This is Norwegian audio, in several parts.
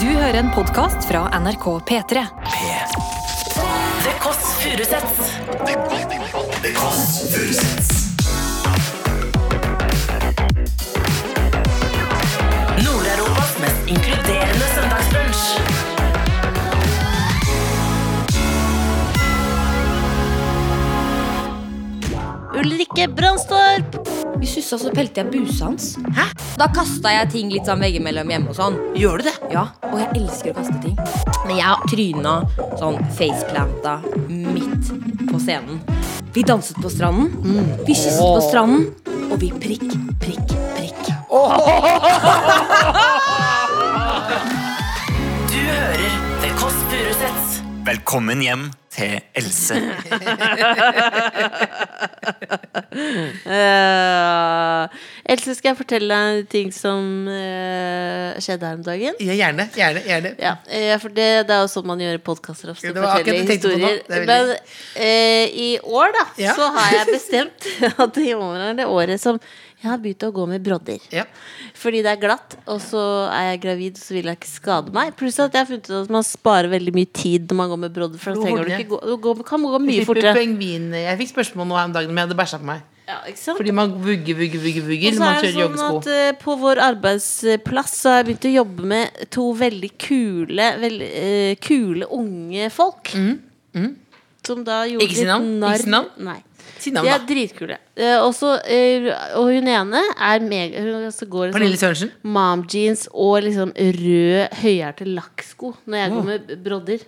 Du hører en podkast fra NRK P3. The Kåss Furuseths. Nord-Europas mest inkluderende søndagsbrunsj. Ulrikke Brandstorp. Vi sussa så pelte jeg busa hans. Hæ? Da kasta jeg ting litt sånn veggimellom hjemme og sånn. Gjør du det? Ja, Og jeg elsker å kaste ting. Men jeg tryna sånn faceplanta midt på scenen. Vi danset på stranden, vi kysset på stranden, og vi prikk, prikk, prikk. Du Velkommen hjem til Else. Uh, Else, skal jeg fortelle deg en ting som uh, skjedde her om dagen? Ja, gjerne. gjerne, gjerne. Ja, uh, for det, det er jo sånn man gjør i podkaster ofte. Det var akkurat det jeg på nå. historier. Er Men veldig- eh, i år, da, Ja. så har jeg bestemt at i år er det året som jeg har begynt å gå med brodder. Ja. Fordi det er glatt, og så er jeg gravid, så vil jeg ikke skade meg. Pluss at jeg har funnet ut at man sparer veldig mye tid når man går med brodder. For da trenger du ikke gå, du går, kan gå mye Slipper fortere. Jeg fikk spørsmål nå om dagen om jeg hadde bæsja på meg. Ja? Fordi man vugger, vugger, vugger, Og vugger så når man er det kjører sånn joggesko. at uh, på vår arbeidsplass så har jeg begynt å jobbe med to veldig kule, veldig, uh, kule unge folk. Som da gjorde Mm, Ikke si navn? litt narr Ikke si navn? Si navn, De er dritkule. Eh, eh, og hun ene er mega Hun så går i Pernille sånn Sørensen. mom jeans og liksom rød høyhælte lakksko når jeg går med brodder.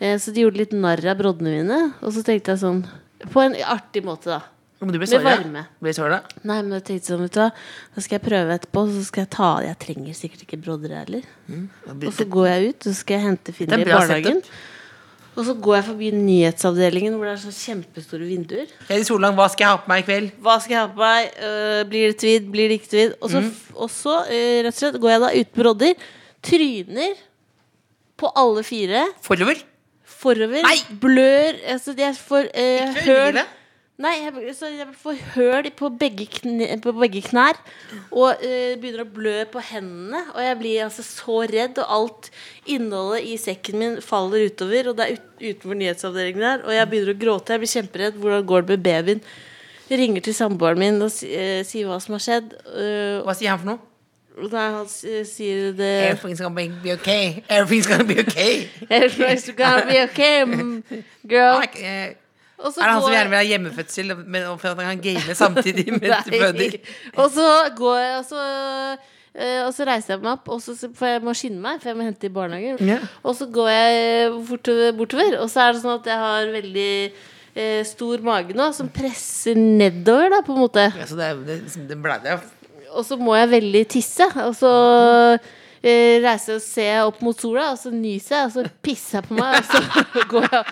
Eh, så de gjorde litt narr av broddene mine. Og så tenkte jeg sånn På en artig måte, da. Men du ble Med såra? varme. Ble såra? Nei, men jeg tenkte sånn, vet du hva Da skal jeg prøve etterpå, så skal jeg ta Jeg trenger sikkert ikke brodder heller. Og så går jeg ut, og så skal jeg hente Det er i bra barnehagen. setup. Og så går jeg forbi nyhetsavdelingen hvor det er så kjempestore vinduer. Hedi Sollang, hva skal jeg ha på meg i kveld? Hva skal jeg ha på meg? Uh, blir det tweed? Blir det ikke tweed? Og så, Mm. og så uh, rett og slett går jeg da ut på Rodder. Tryner på alle fire. Forover? Forover. Nei! Blør. Altså, jeg får uh, høl. Nei, jeg, så jeg får høl på begge, kne, på begge knær. Og uh, begynner å blø på hendene. Og jeg blir altså så redd, og alt innholdet i sekken min faller utover. Og det er ut, utenfor nyhetsavdelingen der. Og jeg begynner å gråte. Jeg blir kjemperedd. Hvordan går det med babyen? Jeg ringer til samboeren min og eh, sier hva som har skjedd. Uh, Hva sier han for noe? nei, han sier det Everything's gonna be okay. Everything's gonna be okay. Everything's gonna be okay, mm, girl. Eh, Og så er det han som gjerne vil ha hjemmefødsel, men for at han kan game samtidig med føder? Og så går jeg, og så, eh, og så reiser jeg meg opp, og så, for jeg må skynde meg, for jeg må hente i barnehagen. Ja. Og så går jeg bortover, bortover, og så er det sånn at jeg har veldig eh, stor mage nå, som presser nedover, da, på en måte. Ja, så det, det, det ble det. Og så må jeg veldig tisse, og så eh, reiser jeg og ser opp mot sola, og så nyser jeg, og så pisser jeg på meg, og så går jeg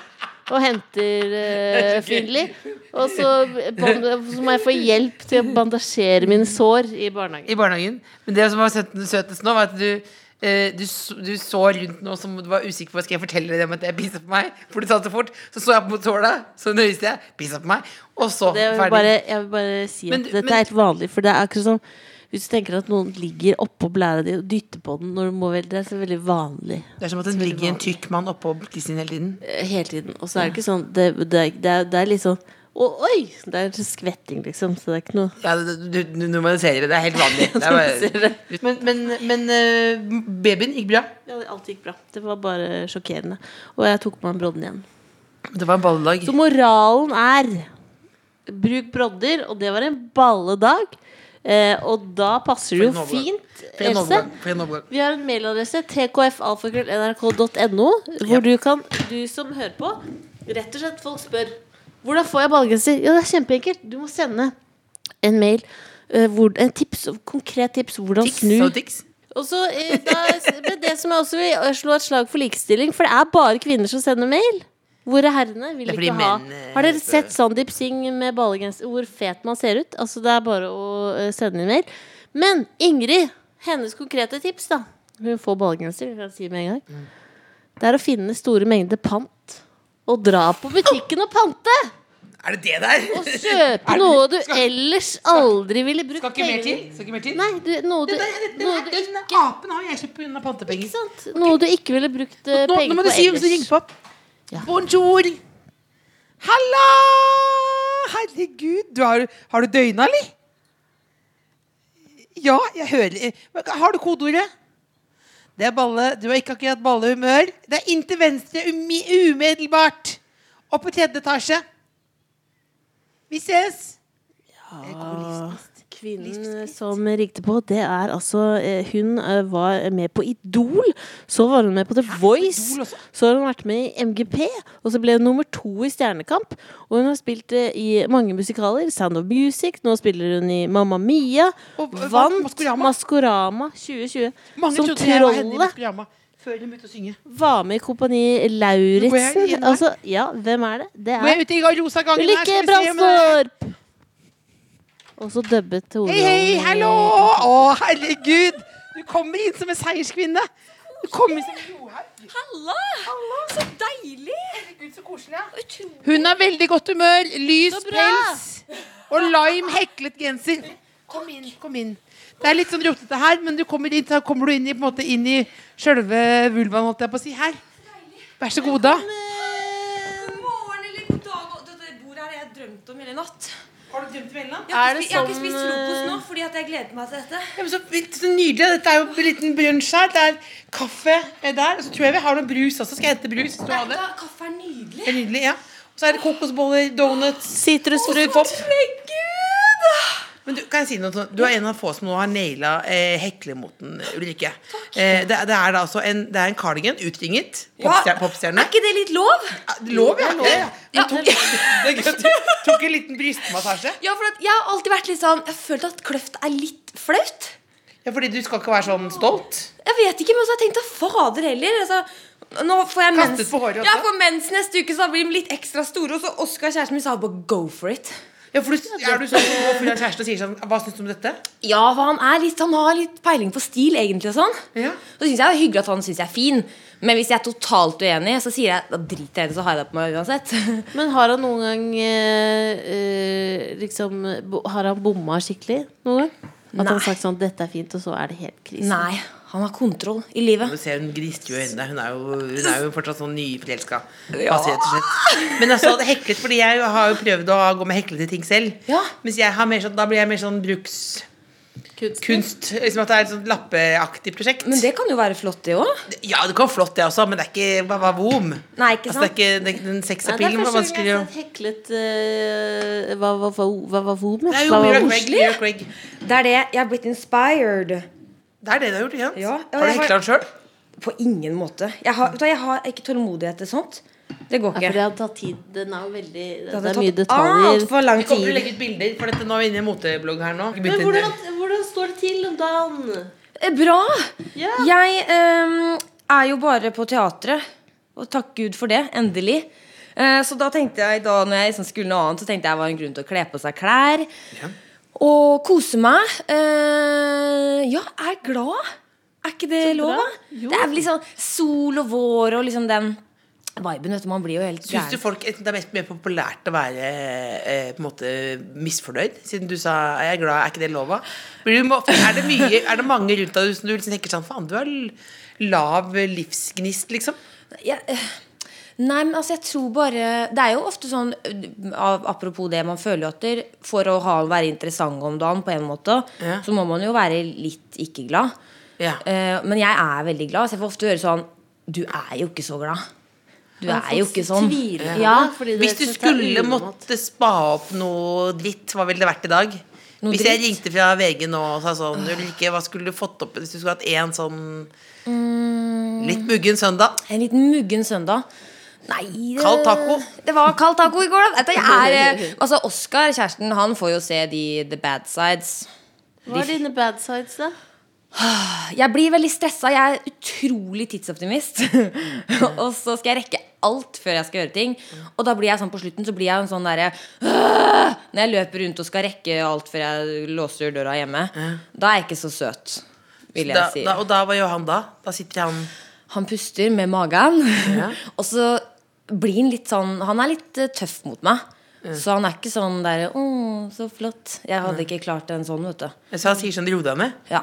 og henter uh, Finli. Og så, så må jeg få hjelp til å bandasjere mine sår i barnehagen. I barnehagen. Men det som var søt- søtest nå, var at du Uh, du, du så rundt nå som du var usikker på Skal jeg fortelle deg om at jeg pissa på meg. For du sa det så fort. Så så jeg på tåla, så nøyeste jeg. Pissa på meg. Og så Det ferdig. bare, jeg vil bare si at Men dette men- er helt vanlig. For det er akkurat som hvis du tenker at noen ligger oppå blæra di og dytter på den når du må vel, Det er så veldig vanlig. Det er som at den ligger en tykk mann oppå tissen hele tiden. eh, hele tiden. Og så er det ikke sånn Det, det, det, er, det er litt sånn Å, oi! Det er skvetting, liksom. Så det er ikke noe Ja, du, du, normaliserer det. Det er helt vanlig. Det er bare, men men, men eh, babyen gikk bra. Ja, alt gikk bra. Det var bare sjokkerende. Og jeg tok på meg brodden igjen. Det var en balledag. Så moralen er bruk brodder, og det var en balledag. Eh, og da passer det jo fint, Else. Vi har en mailadresse tkfalfakrøll.nrk.no, hvor du kan, du som hører på, rett og slett folk spør hvordan får jeg ballgenser. Ja, det er kjempeenkelt. Du må sende en mail. eh, hvor, en tips, konkret tips hvordan Tics snu og tics. Og så eh, da, det som jeg også vil slå et slag for likestilling, for det er bare kvinner som sender mail. Hvor er herrene? Vil ikke ha eh, Har dere sett Sandeep Singh med ballegenser? Hvor fet man ser ut? Altså Det er bare å eh, sende inn mail. Men Ingrid, hennes konkrete tips, da Hun får ballegenser, kan jeg si med en gang. Mm. Det er å finne store mengder pant. Og dra på butikken og pante! Er det det der? Å kjøpe noe du ellers aldri ville brukt Skal ikke mer til? Skal ikke mer til? Nei, du, noe du, der- noe du ikke apen har jeg kjøpt pga. pantepenger. Ikke sant? Noe du ikke ville brukt eh, Nå, nå må du si hvem som ellers. ringer på. Ja. Bonjour. Halla! Herregud, du har, har du døgna, eller? Ja, jeg hører Har du kodeordet? Det er balle. Du har ikke akkurat ballehumør. Det er inn til venstre umi- umiddelbart. Opp på tredje etasje. Vi ses. Kvinnen som ringte på, det er altså eh, Hun eh, var med på Idol. Så var hun med på The Voice. Så har hun vært med i MGP. Og så ble hun nummer to i Stjernekamp. Og hun har spilt eh, i mange musikaler. Sound of Music. Nå spiller hun i Mamma Mia. Og Vant Maskorama? Maskorama 2020. Mange som trollet før de begynte å synge. var med i Kompani Lauritzen. Altså, ja, hvem er det? Det er. Ulrikke Brandstorp! Og så dubbet Tore. Hei, hei, hallo! Å, herregud! Du kommer inn som en seierskvinne. Du kommer inn som en johaug. Halla! Så deilig! Herregud, så koselig. Ja. Hun har veldig godt humør. Lys pels og lime heklet genser. Kom inn, kom inn. Det er litt sånn rotete her, men du kommer inn, så kommer du inn i, på en måte, inn i sjølve vulvaen, holdt jeg på å si. Her. Vær så god, da. Morgen eller god dag. Det Dette bordet her har jeg drømt om hele natt. Har du drømt veldig? Jeg har, Er ikke, jeg har ikke spist frokost nå eh, fordi at jeg gleder meg til dette. Ja, men så, så nydelig. Dette er jo en liten brunsj her. Det er kaffe er der. Og så tror jeg vi har noe brus også. Skal jeg hente brus? hvis du har det? Da, kaffe er nydelig. Det er nydelig, ja. Og så er det kokosboller, donuts Sitrusfrukt. Pop. Men du, kan jeg si noe sånn? Du er en av få som nå har naila eh, heklemoten, Ulrikke. Eh, det, det er da altså en, det er en cardigan, utringet. Popstjerne. popstjerne. Er ikke det litt lov? Ja, Lov, ja. ja, ja. gøy det tok en liten brystmassasje. Ja, for jeg har alltid vært litt sånn Jeg følte at kløft er litt flaut. Ja, fordi du skal ikke være sånn stolt. Jeg vet ikke, men så har jeg tenkt at fader heller. Altså, nå får jeg Kastet mens, på håret også? Ja, for mens neste uke, så blir de litt ekstra store. Og så Oskar, kjæresten min, sa bare go for it. Ja, for du, er du sånn full av kjæreste og sier sånn Hva syns du om dette? Ja, for han, er litt, han har litt peiling på stil, egentlig. og sånn Ja. Så syns jeg det er hyggelig at han syns jeg er fin. Men hvis jeg er totalt uenig, så sier jeg da driter jeg i det, så har jeg det på meg uansett. Men har han noen gang eh, eh, liksom Har han bomma skikkelig noen gang? At han har sagt sånn 'Dette er fint', og så er det helt krise? Nei, han har kontroll i livet. Du ser hun gnistrer jo i øynene. Hun er jo, hun er jo fortsatt sånn nyforelska. Slett. Men altså, det heklet fordi jeg har jo prøvd å gå med heklete ting selv. Ja. Mens jeg har mer sånn, da blir jeg mer sånn brukskunst. Kunst. Liksom at det er et sånt lappeaktig prosjekt. Men det kan jo være flott, det òg. Ja, det kan være flott, det også, men det er ikke hva, hva vom. Nei, ikke Altså, det er sant? ikke, det, den er sexappealen var vanskelig å heklet eh, Hva hva- hva- hva var vom? Det er jo Mira? Craig. Det er det. Jeg har blitt inspired. Det er det du har gjort, ikke sant? Ja, ja, har du hekla den sjøl? På ingen måte. Jeg har, vet du jeg har ikke tålmodighet til sånt. Det går Ja, for det ikke. har tatt tid. Den er jo veldig Det, Det er mye detaljer. altfor lang tid. Vi kommer til å legge ut bilder, for dette nå er vi inne i moteblogg her nå. Men hvordan, hvordan står det til om dagen? Eh, Bra! Yeah. Jeg um, er jo bare på teatret. Og takk Gud for det. Endelig. Uh, så da tenkte jeg da når jeg liksom skulle noe annet, så tenkte jeg det var en grunn til å kle på seg klær. Og kose meg. Eh, ja, er glad. Er ikke det lov, da? Det er vel liksom sol og vår og liksom den viben. Vet du, man blir jo helt Syns du folk det er mest mer populært å være eh, på en måte misfornøyd? Siden du sa 'jeg er glad', er ikke det? Blir er, det mye, er det mange rundt deg som du liksom tenker sånn 'faen, du har lav livsgnist', liksom? Jeg- eh, Nei, men altså jeg tror bare Det er jo ofte sånn Apropos det, man føler jo at der, for å ha, være interessant om dagen på en måte, Ja. så må man jo være litt ikke glad. Ja. Uh, men jeg er veldig glad, så jeg får ofte høre sånn Du er jo ikke så glad. Du er jo ikke sånn. tviler Ja. Hvis du skulle måtte spa opp noe dritt, hva ville det vært i dag? Noe hvis jeg dritt? ringte fra VG nå og sa sånn Ulrikke, hva skulle du fått opp hvis du skulle hatt en sånn Mm. litt muggen søndag? En liten muggen søndag. Nei det, Kald taco. Det var kald taco i går, da. Er, eh, altså, Oskar, kjæresten, han får jo se de the bad sides. Hva er dine bad sides, da? Jeg blir veldig stressa. Jeg er utrolig tidsoptimist. og så skal jeg rekke alt før jeg skal gjøre ting. Og da blir jeg sånn på slutten så blir jeg en sånn derre! Når jeg løper rundt og skal rekke alt før jeg låser døra hjemme, da er jeg ikke så søt, vil jeg Da, si. da, og da, hva gjør han da? Da sitter han Han puster med magen, Ja. og så blir han litt sånn Han er litt eh, tøff mot meg. Så han er ikke sånn derre 'Å, så flott'. Jeg hadde ikke klart en sånn, vet du. Så han sier sånn ro deg ned. Ja.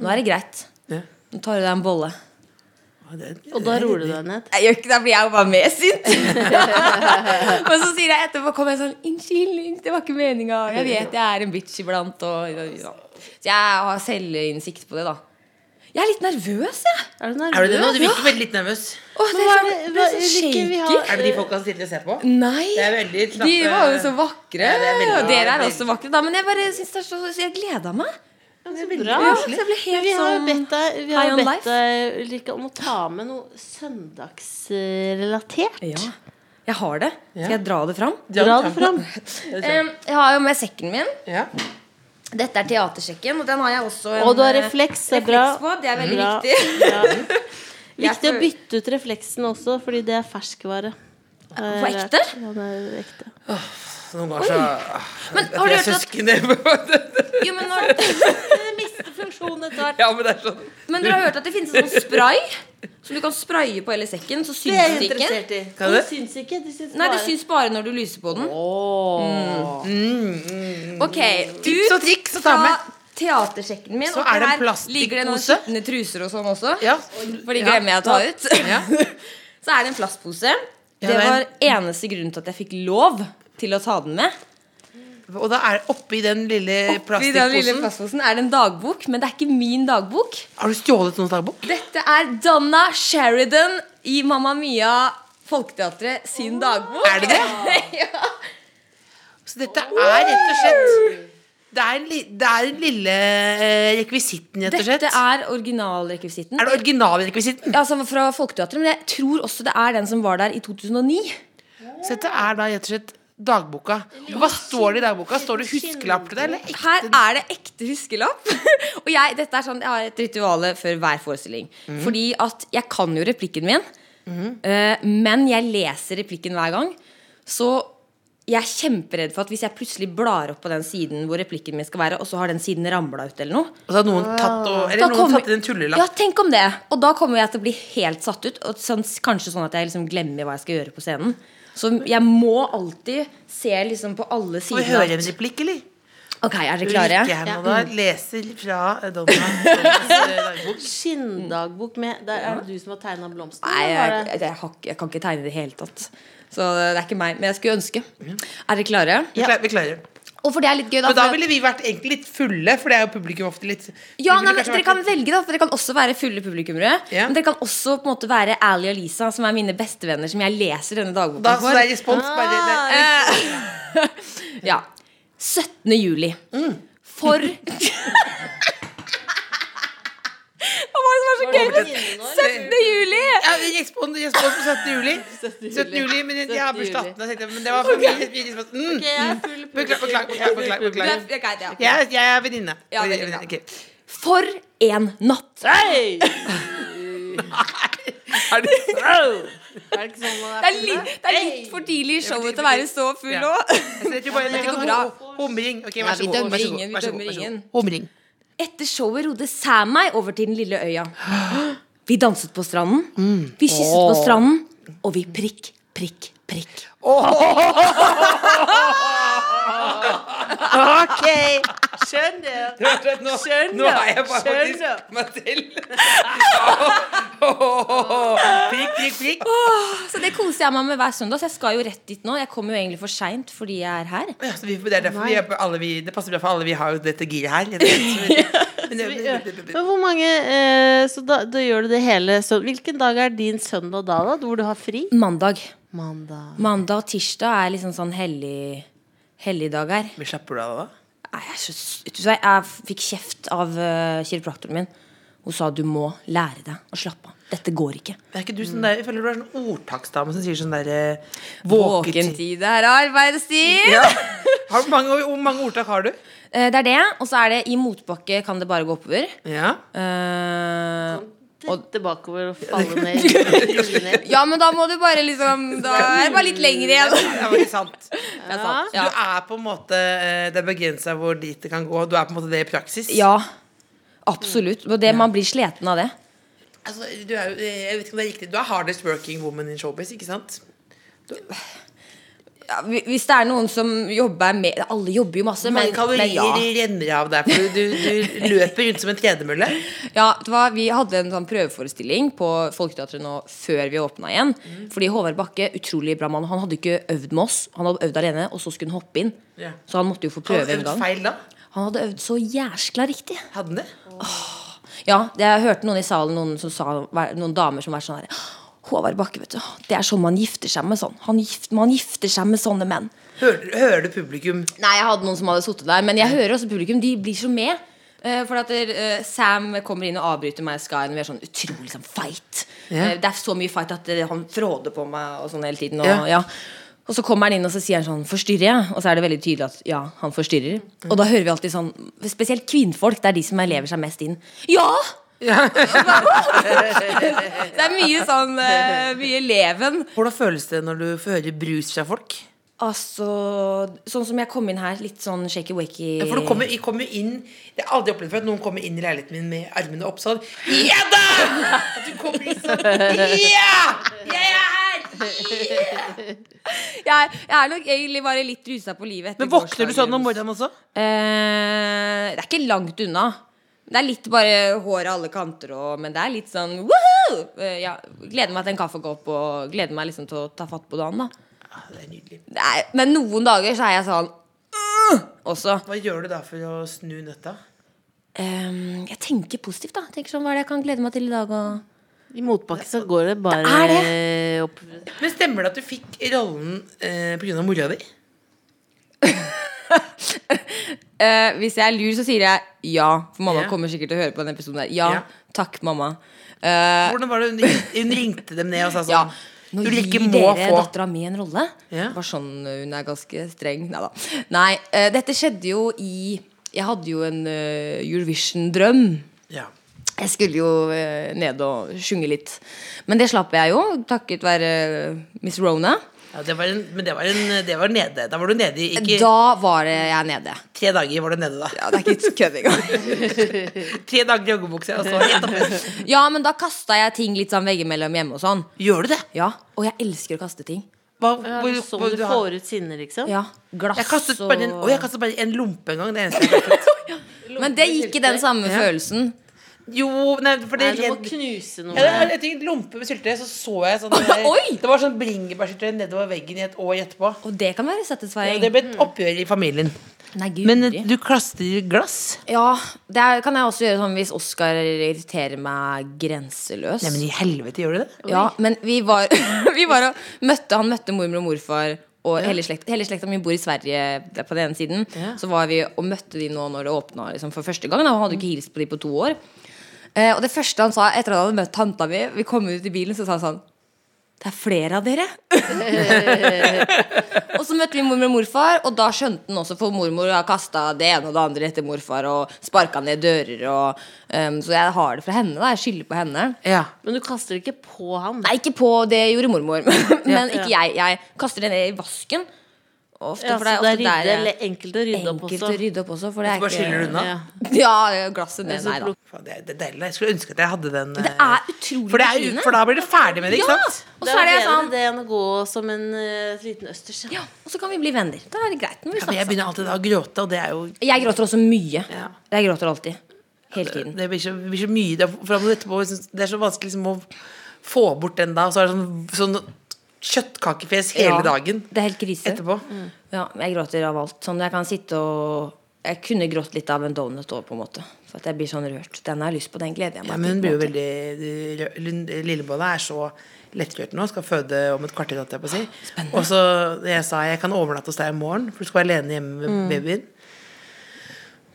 Nå er det greit. Ja. Nå tar du deg en bolle. Det- Og da roer du deg ned. Jeg gjør ikke det, blir jeg jo bare mer sint. og så sier jeg etterpå kommer jeg sånn 'Unnskyld, det var ikke meninga'. Jeg vet jeg er en bitch iblant. Og, ja. Så jeg har selvinnsikt på det, da. Jeg er litt nervøs, jeg. Er du nervøs? Er du det nå? Du virker veldig litt nervøs. Åh, det er er så, hva- er Er det de folka som sitter og ser på? Nei. Det er veldig De var jo så vakre. Ja, er veldig- dere er også vakre, da. Men jeg bare synes det er så, så jeg gleda meg. Det Ja, jeg ble helt Men vi har jo sånn bedt deg, Ulrika, om å ta med noe søndagsrelatert. Ja. Jeg har det. Skal jeg dra det fram? Dra det fram. Jeg har jo med sekken min. Ja. Dette er teatersjekken, og den har jeg også en Og du har refleks, refleks, er bra. på. Det er veldig Bra. viktig. Ja. Viktig å bytte ut refleksen også, fordi det er ferskvare. På ekte? Ja, det er ekte. Så Noen ganger så Men har du jeg hørt at det. Jo, men, har, Det mister funksjonen etter hvert. Ja, men det er sånn men dere har hørt at det finnes en sånn spray som du kan spraye på hele sekken, så syns det ikke. Kan Det syns ikke. Det syns Nei, det syns bare når du lyser på den. Ok, Tips og triks å ta med. teatersjekken min. Så er det en her ligger det noen skitne truser og sånn også. Ja. For de glemmer jeg å ta ut. Ja. Så er det en plastpose. Det var eneste grunnen til at jeg fikk lov til å ta den med. Og da er oppi den lille I den lille plastposen er det en dagbok, men det er ikke min dagbok. Har du stjålet noens dagbok? Dette er Donna Sheridan i Mamma Mia Folketeatret sin dagbok. Er det det? ja. Så dette er rett og slett Det er, det er den lille eh, rekvisitten, rett og slett. Dette er originalrekvisitten. Er det originalrekvisitten? Altså fra Folketeatret, men jeg tror også det er den som var der i 2009. Så dette er da rett og slett dagboka. Og Hva står det i dagboka? Står det huskelapp til deg? Eller ekte? Her er det ekte huskelapp. og jeg, dette er sånn, jeg har et rituale før hver forestilling. Fordi at jeg kan jo replikken min, eh, men jeg leser replikken hver gang. Så jeg er kjemperedd for at hvis jeg plutselig blar opp på den siden hvor replikken min skal være, og så har den siden ramla ut eller noe Og så har noen tatt og, Eller noen tatt i en tullelapp. Ja, tenk om det. Og da kommer jeg til å bli helt satt ut. Og sånn, kanskje sånn at jeg liksom glemmer hva jeg skal gjøre på scenen. Så jeg må alltid se liksom på alle sider vi høre en replikk, eller? Ok, er dere klare? Ulrikke nå da leser fra eh, Donna Donnas eh. Skinndagbok med Der er det du som har tegna blomsten? Nei, jeg, jeg, jeg, jeg kan ikke tegne i det hele tatt. Så det er ikke meg. Men jeg skulle ønske. Er dere klare? Vi klarer- Vi klarer. Og for det er litt gøy, da. Men da ville vi vært egentlig litt fulle, for det er jo publikum ofte litt ja, nei, men Dere kan velge, da. For dere kan også være fulle publikummere. Ja. Men dere kan også på en måte være Ali og Lisa, som er mine bestevenner, som jeg leser denne dagboka da, så det er respons bare det, det. Ja. 17. juli. Mm. For Hva var det som var så gøy? med 17. juli! Ja, vi gikk på 17. juli. 17. juli, men jeg har bursdag 18. jeg, Men det var mye mye respons. Mm. Ok, jeg er full Beklager, beklager, er- er greit, ja. Jeg, jeg er venninne. Ja, venninne. For en natt! Nei Er det Er det ikke sånn man Det er, litt, det er litt for tidlig i showet til å være så full Ja. nå. Jeg det går sånn bra. Humring. Okay, vær så vi god. Humring. Etter showet rodde Sam meg over til den lille øya. Vi danset på stranden, vi kysset på stranden, og vi prikk, prikk, prikk. Ok, skjønner. Nå, Skjønner. nå er jeg bare faktisk Skjønner. meg oh, Prikk, prikk, prikk. Så jeg meg med hver søndag. Så jeg skal jo rett dit nå. Jeg kommer jo egentlig for seint fordi jeg er her. Ja, så vi, det er derfor vi er alle vi, Det passer bra for alle vi har jo dette giret her. Men hvor mange eh, Så da, da gjør du det hele så, Hvilken dag er din søndag da, da? Hvor du har fri? Mandag. Mandag. Mandag og tirsdag er liksom sånn hellig helligdager. Men slapper du av da? Nei, Jeg, jeg, jeg fikk kjeft av uh, kiropraktoren min. Hun sa du må lære deg å slappe av. Dette går ikke. Men Er ikke du sånn der, jeg føler du er sånn ordtaksdame som sier sånn der eh, Våkentid. Våkentid er arbeidstid. Ja. Hvor mange, hvor mange ordtak har du? Eh, Det er det. Og så er det i motbakke kan det bare gå oppover. Ja. Uh, og tilbakeover og falle ned. ned. ja, men da må du bare liksom Da er det bare litt lenger igjen. Det var ikke sant. Det er sant. Du Ja. er på en måte Det er begrensa hvor dit det kan gå. Du er på en måte det i praksis. ja. Absolutt. Og det, man blir sliten av det. Altså, du er jo Jeg vet ikke om det er riktig. Du er hardest working woman in showbiz, ikke sant? ja, Hvis det er noen som jobber med Alle jobber jo masse, men, kalorier men ja. renner av deg, For du, du løper rundt som en tredemølle. Ja, det var, Vi hadde en sånn prøveforestilling på Folketeatret nå før vi åpna igjen. Mm. Fordi Håvard Bakke, utrolig bra mann, han hadde ikke øvd med oss. Han hadde øvd alene, og så skulle han hoppe inn. Yeah. Så han måtte jo få prøve en gang. feil da? Han hadde øvd så jæskla riktig. Hadde Han det? Ja, jeg hørte noen i salen, noen, som sa, noen damer som var sånn her Håvard Bakke, vet du. Det er sånn man gifter seg med sånn. Han gift, man gifter seg med sånne menn. Hører, hører du publikum? Nei, jeg hadde noen som hadde sittet der. Men jeg hører også publikum. De blir så med. Uh, for at uh, Sam kommer inn og avbryter meg i Skyen. Vi er sånn utrolig sånn fight. Yeah. Uh, det er så mye fight at han fråder på meg og sånn hele tiden. Og, yeah. ja. Og så kommer han inn og så sier han sånn 'Forstyrrer jeg?' Og så er det veldig tydelig at ja, han forstyrrer. Og da hører vi alltid sånn Spesielt kvinnfolk. Det er de som lever seg mest inn. Ja! det er mye sånn eh, Mye leven. Hvordan føles det når du får høre brus fra folk? Altså Sånn som jeg kom inn her, litt sånn shaky-wakey. Ja, For du kommer, jeg kommer inn Jeg har aldri opplevd før at noen kommer inn i leiligheten min med armene opp sånn Ja da! At du kommer inn sånn Ja! Jeg er her! jeg, jeg er nok egentlig bare litt rusa på livet. etter Men våkner du sånn om morgenen også? Eh, det er ikke langt unna. Det er litt bare hår av alle kanter, og, men det er litt sånn woohoo! Eh, ja, gleder meg til en kaffe går opp, og gleder meg liksom til å ta fatt på dagen. da Ja, det er nydelig. det er, Men noen dager så er jeg sånn uh, også. Hva gjør du da for å snu nøtta? Um, jeg tenker positivt, da. Tenker sånn, Hva er det jeg kan glede meg til i dag? Og I motbakke så går det bare Det opp. Men stemmer det at du fikk rollen eh, pga. mora di? uh, hvis jeg er lur, så sier jeg ja. For mamma Ja. kommer sikkert til å høre på den episoden der. Ja, Ja. takk, mamma. Uh, Hvordan var det hun ringte, hun ringte dem ned og sa sånn ja. Nå Du gir ikke må dere få dattera mi en rolle. Ja. Var sånn eh, Hun er ganske streng. Neida. Nei uh, dette skjedde jo i Jeg hadde jo en uh, Eurovision-drøm. Ja. Jeg skulle jo uh, ned og synge litt. Men det slapp jeg jo, takket være Miss Rona. Ja det var en, men det var, en, det var nede. Da var du nede i ikke Da var jeg nede. tre dager. var du nede da Ja, det er ikke kødd engang. Tre dager i joggebukse. Og så rett opp. Ja, men da kasta jeg ting litt sånn veggimellom hjemme og sånn. Gjør du det? Ja, Og jeg elsker å kaste ting. Hva, Ja, hvor- sånn hvor du du får ut sinne, liksom? Ja, Glass Jeg kastet bare en, å, jeg kastet bare en lompe en gang. Det eneste jeg kastet. Men det gikk i den samme Ja. følelsen. Jo, nei, for det Nei, du må knuse noe. ja, Jeg tenkte lompe med syltetøy, så så jeg sånn det, der- det var sånn bringebærsyltetøy nedover veggen i et år etterpå. Og det kan være Ja, det ble et oppgjør i familien. Nei, gud. Men du klastrer glass? Ja, det er, kan jeg også gjøre sånn hvis Oskar irriterer meg grenseløst. Nei, men i helvete, gjør du det? Ja, men vi var, vi var og møtte Han møtte mormor og morfar og hele, slekt, hele slekta mi bor i Sverige på den ene siden. Ja. Så var vi og møtte de nå når det åpna liksom, for første gang. Da. Han hadde ikke hilst på de på to år. Eh, og det første han sa etter at han hadde møtt tanta mi, vi kom ut i bilen, så sa han sånn Det er flere av dere. og så møtte vi mormor og morfar, og da skjønte han også, for mormor har kasta det ene og det andre etter morfar og sparka ned dører. Og, um, så jeg har det fra henne. da Jeg skylder på henne. Ja. Men du kaster det ikke på han. Nei, ikke på, det gjorde mormor. Men ikke jeg. Jeg kaster det ned i vasken. Ofte, Ja, for det er det er ofte der rydde, eller enkelt å rydde opp også. å rydde opp også. For det er Så bare skyller du unna? Ja. Ja, glasset ned. der Nei da. Det er, det deilig. Jeg skulle ønske at jeg hadde den. Det eh, er utrolig for, det er, for da blir du ferdig med det, ikke Ja! sant? Og Det så er det bedre sånn det enn å gå som en uh, liten østers. ja, Og så kan vi bli venner. Da er det greit. Når vi Ja, jeg begynner alltid da å gråte, og det er jo Jeg gråter også mye. Ja. Jeg gråter alltid. Hele tiden. Det blir så, det blir så mye Det er, etterpå, det er så vanskelig liksom, å få bort den da. Og så er det sånn, sånn kjøttkakefjes hele Ja, dagen Det er helt krise. etterpå. Ja, jeg gråter av alt. Sånn jeg kan sitte og Jeg kunne grått litt av en donut òg, på en måte. For at jeg blir sånn rørt. Den har jeg lyst på, den gleder jeg meg Ja, men hun blir jo veldig Lillebolla er så lettrørt nå. Skal føde om et kvarter, holdt jeg på å si. Og så jeg sa jeg kan overnatte hos deg i morgen, for du skal være alene hjemme med babyen.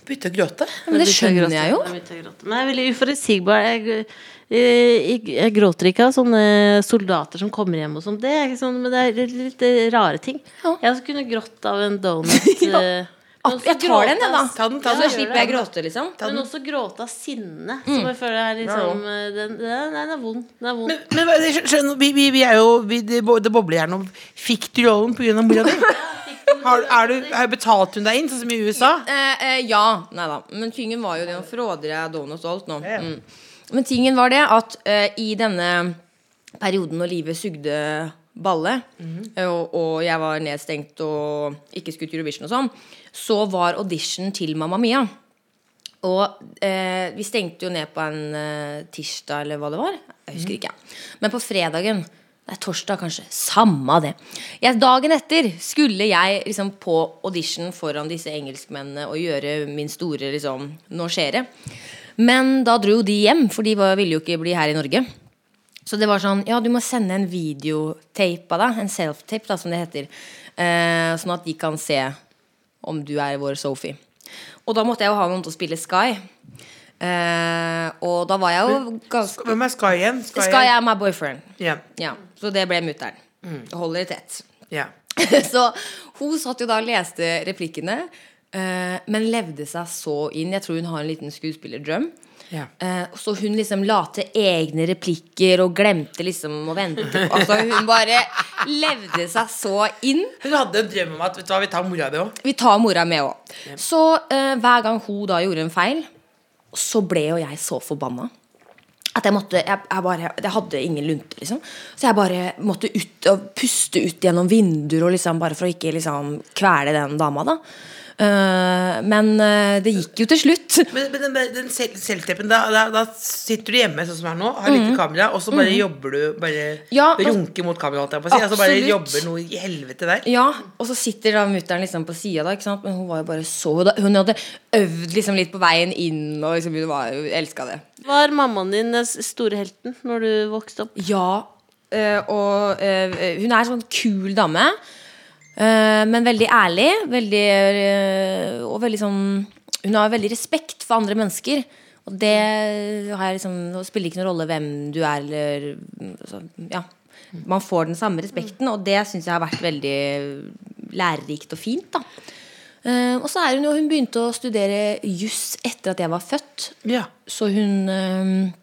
Begynte å gråte. Men det skjønner jeg jo. Jeg. Men jeg er veldig uforutsigbar. Jeg, jeg, jeg, jeg gråter ikke av sånne soldater som kommer hjem og sånn. Det er ikke sånn, men det er litt, litt rare ting. Ja. Jeg skulle kunne grått av en donut. Ja. eh, Jeg tar den, jeg, da. Ta den, Ta den, Ja, Så slipper jeg å gråte, liksom. Ta Men den. også gråte av sinne, Mm. som jeg føler er liksom Nei, den, den, den er vond. Den er vond. Men, men skjønner, vi, vi, vi er jo vi, det, bo- bobler gjerne om Fikk du rollen pga. mora di? Har, er du, har betalt hun deg inn, sånn som i USA? Eh, eh, ja. Nei da. Men tingen var jo det. Nå fråder jeg donuts og alt nå. Mm. Men tingen var det at eh, i denne perioden når livet sugde balle, og, og jeg var nedstengt og ikke skulle til Eurovision og sånn, så var audition til Mamma Mia. Og eh, vi stengte jo ned på en eh, tirsdag, eller hva det var. Jeg husker ikke. Men på fredagen Nei, torsdag kanskje. Samme det. Jeg, dagen etter skulle jeg liksom på audition foran disse engelskmennene og gjøre min store liksom Nå skjer det. Men da dro de hjem, for de ville jo ikke bli her i Norge. Så det var sånn Ja, du må sende en videotape av deg. En self-tape, da, som det heter. Eh, sånn at de kan se om du er vår Sophie. Og da måtte jeg jo ha noen til å spille Sky. Eh, og da var jeg jo ganske Hvem er Sky igjen? Sky er my boyfriend. Yeah. Ja, så det ble mutter'n. Holder det tett. Yeah. så hun satt jo da og leste replikkene, eh, men levde seg så inn. Jeg tror hun har en liten skuespillerdrøm. Ja. Eh, så hun liksom la til egne replikker og glemte liksom å vente. Altså Hun bare levde seg så inn. Hun hadde en drøm om at vet du hva, vi tar mora di òg. Vi tar mora med òg. Så eh, hver gang hun da gjorde en feil, så ble jo jeg så forbanna. At jeg måtte Jeg, jeg bare Jeg hadde ingen lunte, liksom. Så jeg bare måtte ut og puste ut gjennom vinduer og liksom bare for å ikke liksom kvele den dama, da. Eh, men eh, det gikk jo til slutt. Men, men den, den sel- selvteppen, da, da, da sitter du hjemme sånn som her nå, har lite kamera, og så bare jobber du Bare. Ja, runker mot kameraet, holdt jeg på å si. Altså bare jobber noe i helvete der. Ja, og så sitter da mutter'n liksom på sida, da. Ikke sant? Men hun var jo bare så Hun hadde øvd liksom litt på veien inn, og liksom hun var elska det. Var mammaen din den store helten når du vokste opp? Ja, øh, og øh, hun er en sånn kul dame. Øh, men veldig ærlig. Veldig, øh, og veldig sånn Hun har veldig respekt for andre mennesker. Og det liksom spiller ikke noen rolle hvem du er, eller så, Ja. Man får den samme respekten, og det syns jeg har vært veldig lærerikt og fint. da Eh, og så er hun jo Hun begynte å studere juss etter at jeg var født. Ja. Så hun eh,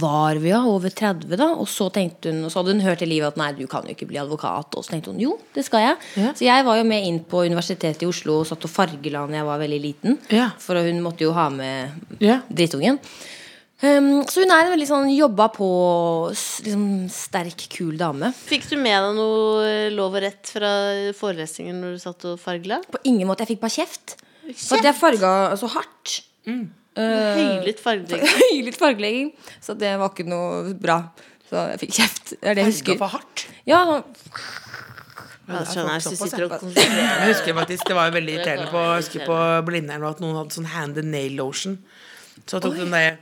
var vi ja, over 30 da? Og så tenkte hun Og så hadde hun hørt i livet at nei, du kan jo ikke bli advokat. Og så tenkte hun, jo, det skal jeg. Ja. Så jeg var jo med inn på universitetet i Oslo Og satt og fargela når jeg var veldig liten. Ja. For hun måtte jo ha med Ja. drittungen. Um, Så hun er en veldig sånn Jobba på liksom, Sterk, kul dame. Fikk du med deg noe eh, lov og rett fra forelesningen når du satt og fargela? På ingen måte, jeg fikk bare kjeft. For at jeg farga så hardt Høylytt fargelegging. Høylytt fargelegging. Så det var ikke noe bra. Så jeg fikk kjeft. Det er det jeg Husker. for hardt. Ja, sånn Ja, skjønner jeg, husker faktisk, Det var jo veldig irriterende på, jeg husker på Blindern at noen hadde sånn hand and nail lotion. Så tok den der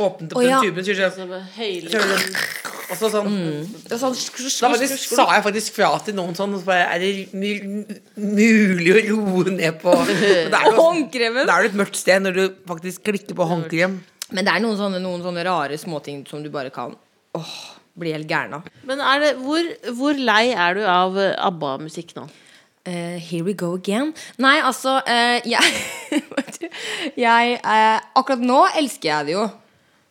åpnet opp ja. den tuben, så sånn, så gjorde jeg og så sånn var sånn Da faktisk, sa jeg faktisk fra til noen sånn så bare, Er det mu- mulig å roe ned på Håndkremen. da er du et mørkt sted når du faktisk klikker på håndkrem. Men det er noen sånne, noen sånne rare småting som du bare kan åh, bli helt gæren av. Men er det, hvor, hvor lei er du av eh, ABBA-musikk nå? Uh, here we go again. Nei, altså uh, Jeg, jeg uh, Akkurat nå elsker jeg det jo.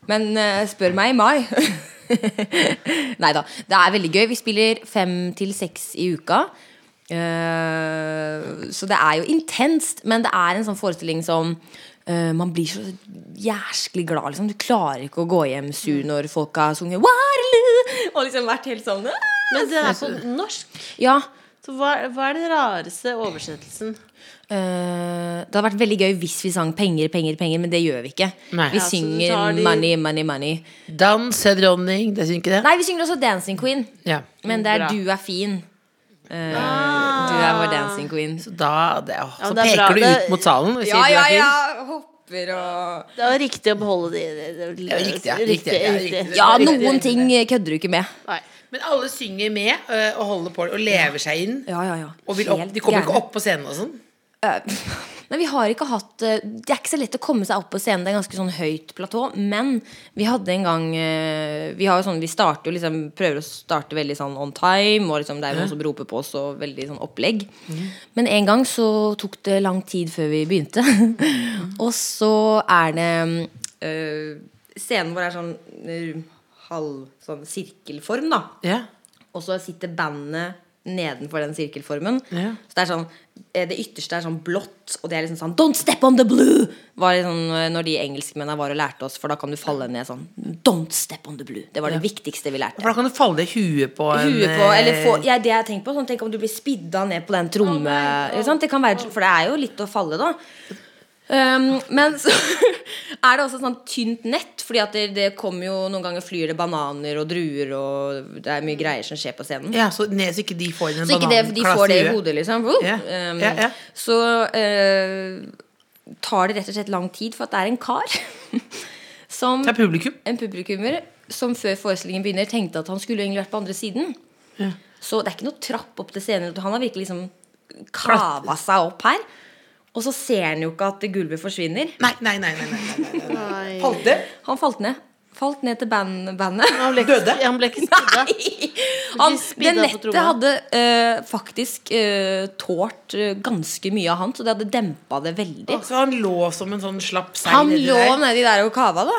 Men spør meg i mai. Nei da. Det er veldig gøy. Vi spiller fem til seks i uka. Uh, så det er jo intenst, men det er en sånn forestilling som uh, man blir så jæsklig glad. Liksom. Du klarer ikke å gå hjem sur når folk har sunget Waterloo! Og liksom vært helt sånn! Men det er på norsk. Ja. Så hva, hva er den rareste oversettelsen? Uh, det hadde vært veldig gøy hvis vi sang penger, penger, penger, men det gjør vi ikke. Nei. Vi Ja, synger de- money, money, money. Dans, dronning, det synger ikke det? Nei, vi synger også Dancing Queen, Ja. men det er Bra. Du er fin. Eh, Du er vår dancing queen. Så da det, å, Ja, Så det er bra. peker du ut mot salen og Ja, ja, er ja. Hopper og Det var riktig å beholde de det- det- Ja, riktig, ja. riktig, Riktig, ja, riktig. Ja, Riktig. noen ting kødder du ikke med. Nei. Men alle synger med øh, og holder på og lever seg inn. Ja, ja, ja. Og opp, de kommer ikke opp på scenen og sånn. Eh, Nei, vi har ikke hatt eh, Det er ikke så lett å komme seg opp på scenen. Det er ganske sånn høyt platå. Men vi hadde en gang eh, Vi har jo sånn Vi starter jo liksom prøver å starte veldig sånn on time, og liksom det er noen som roper på oss, og veldig sånn opplegg. Men en gang så tok det lang tid før vi begynte. og så er det øh, Scenen vår er sånn eh, halv sånn sirkelform, da. Ja. Og så sitter bandet nedenfor den sirkelformen. Ja. Så det er sånn eh, det ytterste er sånn blått, og det er liksom sånn Don't step on the blue! Var liksom eh, når de engelskmennene var og lærte oss, for da kan du falle ned sånn Don't step on the blue. Det var det viktigste vi lærte. For da kan du falle i huet på en Huet på, eller eh, få, ja, det jeg tenker på sånn, Tenk om du blir spidda ned på den tromme oh, sant? Det kan være, For det er jo litt å falle da um, Men så er det også sånn tynt nett Fordi at det, det kommer jo noen ganger flyr det bananer og druer Og det er mye greier som skjer på scenen Ja, så ne, så ikke de får den Så ikke det, de får det i hodet liksom Yeah. Um, yeah, yeah. Så uh, tar det rett og slett lang tid For at det er en kar Som Det er publikum. en publikummer som før forestillingen begynner tenkte at han skulle egentlig vært på andre siden. Så det er ikke noe trapp opp til scenen. Han har virkelig liksom kava seg opp her. Og så ser han jo ikke at det gulvet forsvinner. Nei, nei, nei. nei, nei, nei, nei. Nei. Falt det? Han falt ned. Falt ned til band bandet. Han ble Døde? han ble ikke spidda. Han, det nettet hadde eh, faktisk uh, tålt eh, ganske mye av han, så det hadde dempa det veldig. Så han lå som en sånn slapp seil Han nedi lå der. nedi der og kava, da.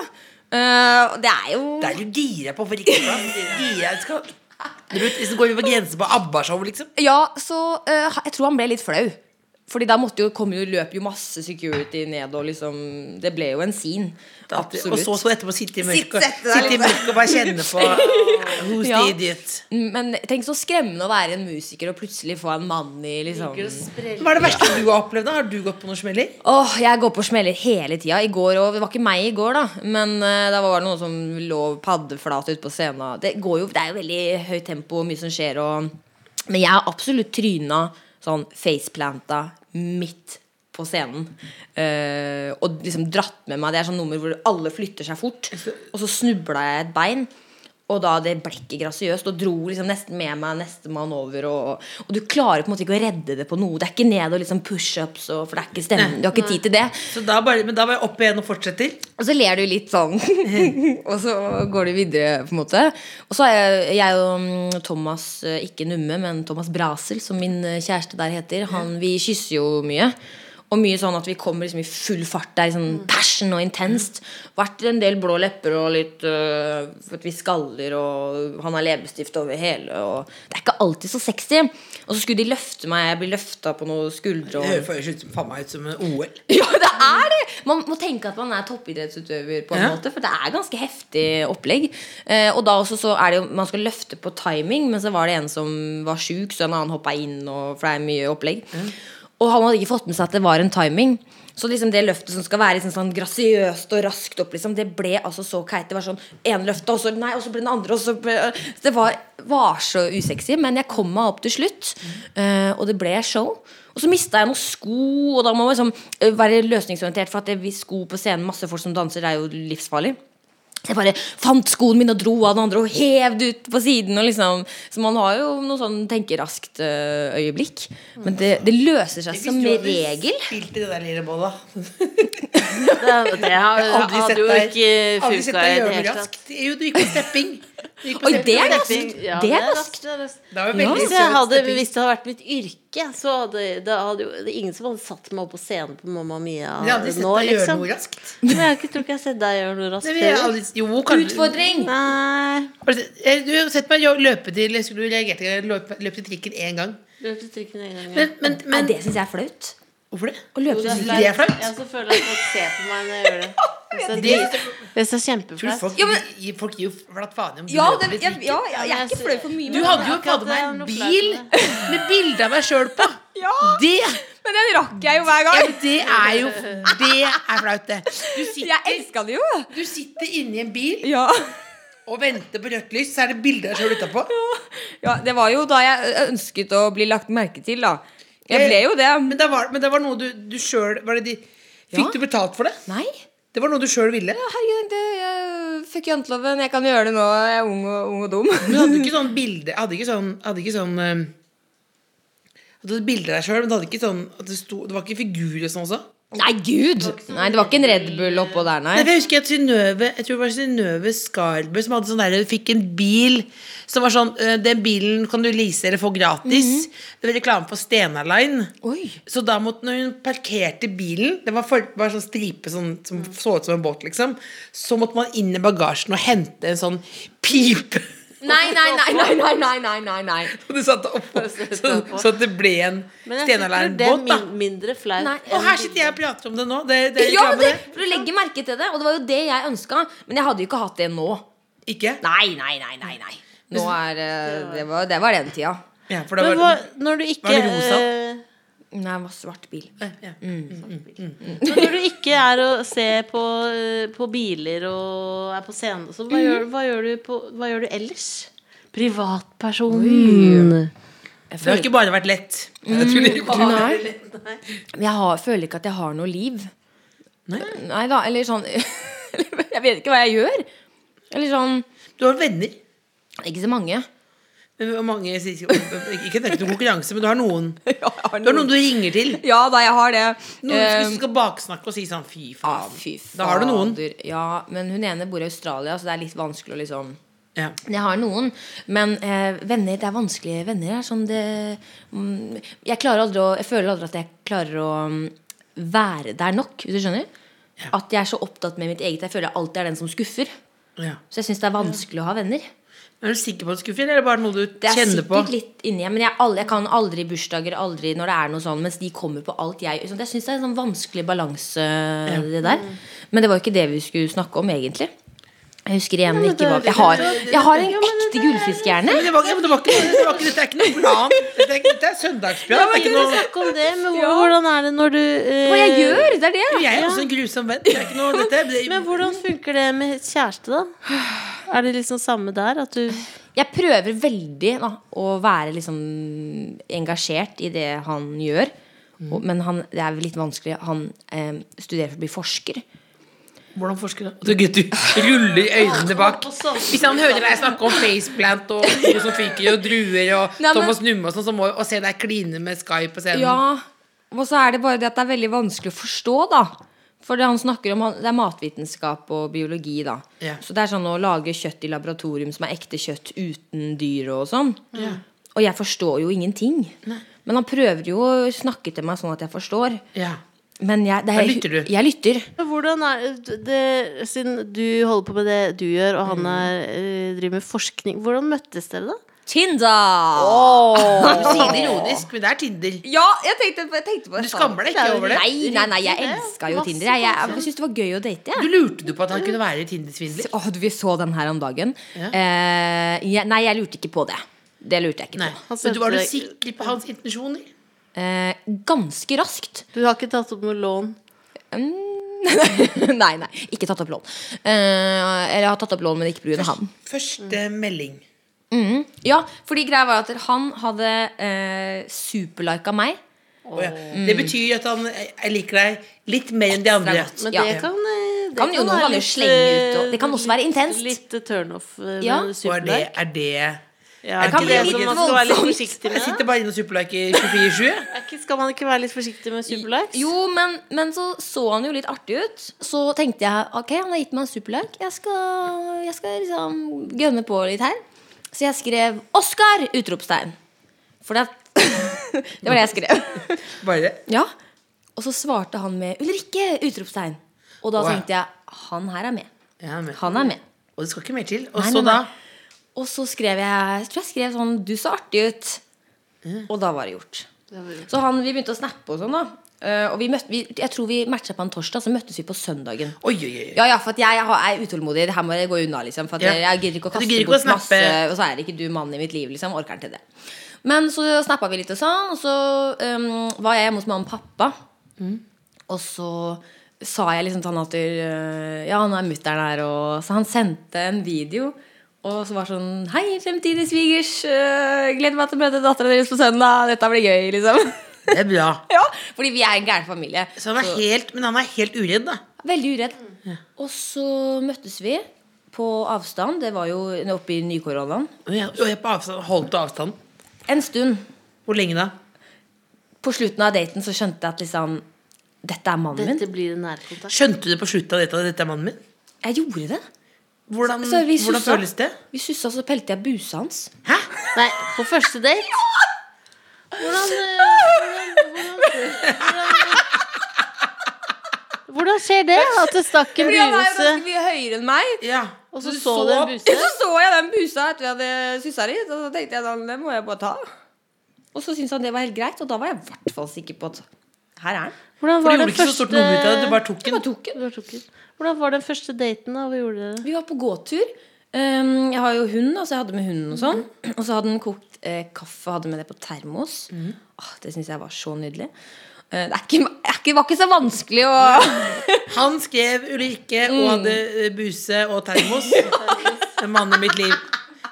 Uh, det er jo Det er du gira på for ikke å Hvis du går over grensen på ABBA-show, liksom. Ja, så uh, jeg tror han ble litt flau. Fordi da måtte jo, kom jo, løp jo masse security ned, og liksom Det ble jo en scene. Og så, så etterpå sitte i mørket deg sitte i litt. mørket og bare kjenne på Who's Ja. the idiot? Men tenk så skremmende å være en musiker og plutselig få en mann i liksom. Hva er det verste du har opplevd? da? Har du gått på noen smeller? Åh, jeg går på smeller hele tida. I går òg. Det var ikke meg i går, da. Men uh, da var det noen som lå paddeflat ute på scenen. Det, går jo, det er jo veldig høyt tempo og mye som skjer. Og, men jeg har absolutt tryna sånn faceplanta midt på scenen. Uh, og liksom dratt med meg Det er sånn nummer hvor alle flytter seg fort. Og så snubla jeg et bein. Og da det ble ikke grasiøst, og dro liksom nesten med meg nestemann over. Og, og du klarer på en måte ikke å redde det på noe. Det er ikke ned og liksom pushups, for det er ikke stemmen. Du har ikke tid til det. Så da bare, men da bare opp igjen og fortsetter? Og så ler du litt sånn. og så går du videre, på en måte. Og så er jeg, jeg og mm, Thomas, eh, ikke Numme, men Thomas Brasel, som min eh, kjæreste der heter, han, vi kysser jo mye. Og mye sånn at vi kommer liksom i full fart. der, er liksom passion og intenst. Vært en del blå lepper og litt øh, at vi skaller, og han har leppestift over hele. Og det er ikke alltid så sexy. Og så skulle de løfte meg, jeg blir løfta på noen skuldre. Det høres ut faen meg ut som en OL. Ja, det er det! Man må tenke at man er toppidrettsutøver, på en Ja. måte for det er ganske heftig opplegg. Eh, og da også så er det jo Man skal løfte på timing, men så var det en som var sjuk, så en annen hoppa inn, og, for det er mye opplegg. Og han hadde ikke fått med seg at det var en timing. Så liksom det løftet som skal være liksom sånn grasiøst og raskt opp, liksom, det ble altså så keit. Det var sånn ene løftet, og så nei, og så ble den andre, og så ble Det var, var så usexy, men jeg kom meg opp til slutt, eh, og det ble show. Og så mista jeg noen sko, og da må man liksom eh, være løsningsorientert. For at det, hvis sko på scenen, masse folk som danser, det er jo livsfarlig. Så jeg bare fant skoen min og dro av den andre og hev det ut på siden. Og liksom, så man har jo noe sånn tenke raskt-øyeblikk. Men det, det løser seg som regel. Spilt i det der lille bolla. Det, det har, hadde jo ikke funka i det hele tatt. Jo, du gikk på stepping. Du Oi, det er raskt. ja, Det er raskt, det er var jo veldig Hvis, jeg hadde, hvis det hadde vært mitt yrke, så hadde det hadde jo det er ingen som hadde satt meg opp på scenen på Mamma Mia nå, deg gjøre liksom. noe raskt. Men jeg tror ikke jeg har sett deg gjøre noe raskt Nei, jo, kanskje Utfordring! Nei. Du eh, har sett meg løpe til løp, til trikken én gang. Løp til trikken en gang. ja. Men, men, Nei, men det syns jeg er flaut. Hvorfor det? Å løpe til Det er flaut. Jeg så føler at folk ser på meg når jeg gjør det. Det er, Det- det er kjempeflaut. folk, Ja, gir- folk gir jo flatt faen i om du Ja, løper det, litt ja, jeg er ikke flau for mye. Du men- hadde jo fader er meg en bil med bilde av meg sjøl på. Ja, Det, men den rakk jeg jo hver ja, gang. men det er jo Det er flaut, det. Du Jeg sitter, elska det jo. du sitter inni en bil Ja. og venter på rødt lys, så er det bilde av deg sjøl utapå. ja, det var jo da jeg ønsket å bli lagt merke til, da. Jeg ble jo det. Men det var, men det var noe du, du sjøl de, Fikk Ja. du betalt for det? Nei. Det var noe du sjøl ville? Herregud, det, jeg, fuck janteloven. Jeg kan gjøre det nå. Jeg er ung og, ung og dum. Men hadde du ikke sånn bilde Hadde ikke sånn, hadde ikke sånn eh, Du hadde bilde av deg sjøl, men det, hadde ikke sånn, det, sto, det var ikke figurer sånn også? Nei, gud! Nei, det var ikke en Red Bull oppå der, nei. Nei, jeg husker at Synnøve Jeg tror det var Synnøve Skarbø som hadde sånn der Fikk en bil som var sånn eh, Den bilen kan du lease eller få gratis. Det var reklame på Stena Line. Oi. Så da måtte når hun parkerte bilen Det var, for, var sånn stripe sånn, som så ut som en båt, liksom. Så måtte man inn i bagasjen og hente en sånn pipe. Nei, nei, nei, nei, nei, nei, nei, nei, nei. Og du satte oppå, så, så det ble en Stenaleiren-båt, da. mindre flaut. Og her sitter jeg og prater om det nå. Det, det er Ja, men det, for du legger merke til det, og det var jo det jeg ønska. Men jeg hadde jo ikke hatt det nå. Ikke? Nei, nei, nei, nei, nei. Nå er eh, det var, det var den tida. Ja, for det Men var, hva, når du ikke Var det rosa? Nei, det var svart bil. ja. Mm. når du ikke er og ser på, eh, på biler og er på scenen, så hva, gjør, hva, gjør du på, hva gjør du ellers? Privatperson. Det har ikke bare vært lett. Jeg tror bare jeg har, føler ikke at jeg har noe liv. Nei. Nei da, eller sånn Jeg vet ikke hva jeg gjør. Eller sånn Du har venner. Ikke så mange. Mange sier Ikke det er ikke noen konkurranse, men du har noen. Ja, har noen. Du har noen du ringer til. Ja da, jeg har det. Noen hvis Eh, skal baksnakke og si sånn fy ah, faen. Da har du noen. Ja, men hun ene bor i Australia, så det er litt vanskelig å liksom Ja. Jeg har noen, men eh, venner, det er vanskelige venner. Er sånn det, mm, jeg aldri å Jeg føler aldri at jeg klarer å mm, være der nok, hvis du skjønner. At jeg er så opptatt med mitt eget. Jeg føler jeg alltid er den som skuffer. Ja. Så jeg syns det er vanskelig å ha venner. Er du sikker på at du skuffer, eller er bare noe du Det er kjenner på? sikkert litt inni men jeg, jeg kan aldri bursdager, aldri når det er noe sånn, mens de kommer på alt jeg sånn, Jeg syns det er en sånn vanskelig balanse, det der. Men det var jo ikke det vi skulle snakke om, egentlig. Jeg husker igjen ikke hva Jeg har, jeg har en ekte gullfiskhjerne. Det var, ikke men det var ikke, det var ikke, dette er ikke noe plan. Dette er, dette er søndagsprat. det er ikke noe Snakk om det, men hvordan er det når du eh, Hva jeg gjør, det er det. Jeg er også en grusom venn. Det er ikke noe, dette, Men hvordan funker det med kjæreste, da? Er det liksom samme der? At du Jeg prøver veldig da, å være liksom engasjert i det han gjør. Og, men han, det er litt vanskelig. Han eh, studerer for å bli forsker. Hvordan forsker du? Du, du ruller øynene bak. Hvis han hører deg snakke om faceplant og noe som fyker og druer og Nei, men- Thomas Numme og sånn, så må jo se deg kline med Skype på scenen. Ja, og så er det bare det at det er veldig vanskelig å forstå, da. For det han snakker om, det er matvitenskap og biologi, da. Ja. Så det er sånn å lage kjøtt i laboratorium som er ekte kjøtt uten dyr og sånn. Og jeg forstår jo ingenting. Men han prøver jo å snakke til meg sånn at jeg forstår. Ja. Men jeg, det er, lytter du. Jeg lytter. Men Hvordan er det, Siden du holder på med det du gjør, og han er, eh, driver med forskning, hvordan møttes dere, da? Tinder! Du sier det ironisk, men det er Tinder. Ja, jeg tenkte, jeg tenkte på det. Du skammer deg ikke over det? Nei, nei, nei, jeg elska jo Tinder. Jeg, jeg, jeg syntes det var gøy å date. Du lurte du på at han kunne være Tinder-svindler? Åh, du, vi så den her om dagen. Ja. Eh, jeg, nei, jeg lurte ikke på det. Det lurte jeg ikke Nei. på. Men du var du sikker på hans intensjoner? Eh, ganske raskt. Du har ikke tatt opp noe lån? nei, nei, ikke tatt opp lån. Eh, eller jeg har tatt opp lån, men ikke pga. han. Første melding. Mm. Ja, fordi greia var at han hadde eh, superlika meg. Oh, ja. Det betyr at han jeg liker deg litt mer enn de andre. Men Men Ja. det kan eh, det Kan jo noen ganger slenge ut, og eh, det kan også være intenst. Litt eh, turnoff eh, Ja. Er det, er det Ja, er det det litt voldsomt? Jeg sitter bare inne og superliker 24-7. jeg. Er ikke, skal man ikke være litt forsiktig med superlikes? Jo, men, men så så han jo litt artig ut. Så tenkte jeg ok, han har gitt meg en superlike. Jeg skal, jeg skal liksom gønne på litt her. Så jeg skrev 'Oskar!' utropstegn. For det, det var det jeg skrev. Bare Ja. Og så svarte han med 'Ulrikke!' utropstegn. Og da Wow. tenkte jeg han her er med. Er med. Han er med. Og det skal ikke mer til. Og så da nei. Og så skrev jeg tror jeg skrev sånn 'Du så artig ut'. Og da var det gjort. Så han, vi begynte å snappe og sånn, da. Uh, og vi møtte, vi, jeg tror vi matcha på en torsdag, så møttes vi på søndagen. Oi, oi, oi. Ja, ja, for jeg, jeg er utålmodig. Det her må jeg gå unna, liksom. For Ja. jeg, gidder ikke å kaste ikke å bort masse. Og så er det ikke du mannen i mitt liv, liksom. Orker ikke til det. Men så snappa vi litt og sånn, og så um, var jeg hjemme hos mamma og pappa. Og så sa jeg liksom til han at øh, Ja, nå er mutter'n her, og Så han sendte en video. Og så var det sånn Hei, fremtidig svigers. øh, gleder meg til å møte dattera deres på søndag. Dette blir gøy, liksom. Det er bra. ja, Fordi vi er en gæren familie. Så han er helt, men han er helt uredd, da. Veldig uredd. Og så møttes vi på avstand. Det var jo oppe i nykoronaen. Og jeg, og jeg på avstand, holdt du avstand. En stund. Hvor lenge da? På slutten av daten så skjønte jeg at liksom Dette er mannen min. Dette blir en nærkontakt. Skjønte du på slutten av daten at dette er mannen min? Jeg gjorde det. Hvordan, Så vi hvordan føles det? Vi sussa, så pelte jeg busa hans. Hæ? Nei, på første date? Hvordan, eh, hvordan, hvordan, hvordan skjer det? At det stakk en Fordi han er jo ganske mye høyere enn meg. Ja. Og så så, så du en buse. Så så jeg den busa etter vi hadde sussa litt, og så tenkte jeg den må jeg bare ta. Og så syntes han det var helt greit, og da var jeg i hvert fall sikker på at her er den. Hvordan For var du den gjorde ikke så stort nummer ut av det, du bare tok den. bare tok den. Bare tok den. Hvordan var den første daten, da? Hva gjorde dere? Vi var på gåtur. Um, jeg har jo hund, så jeg hadde med hunden og sånn. Og så hadde den kokt eh, kaffe, hadde med det på termos. Åh, det syns jeg var så nydelig. Uh, det er ikke, det, var ikke så vanskelig å Han skrev Ulrikke og hadde eh, buse og termos. En mann i mitt liv.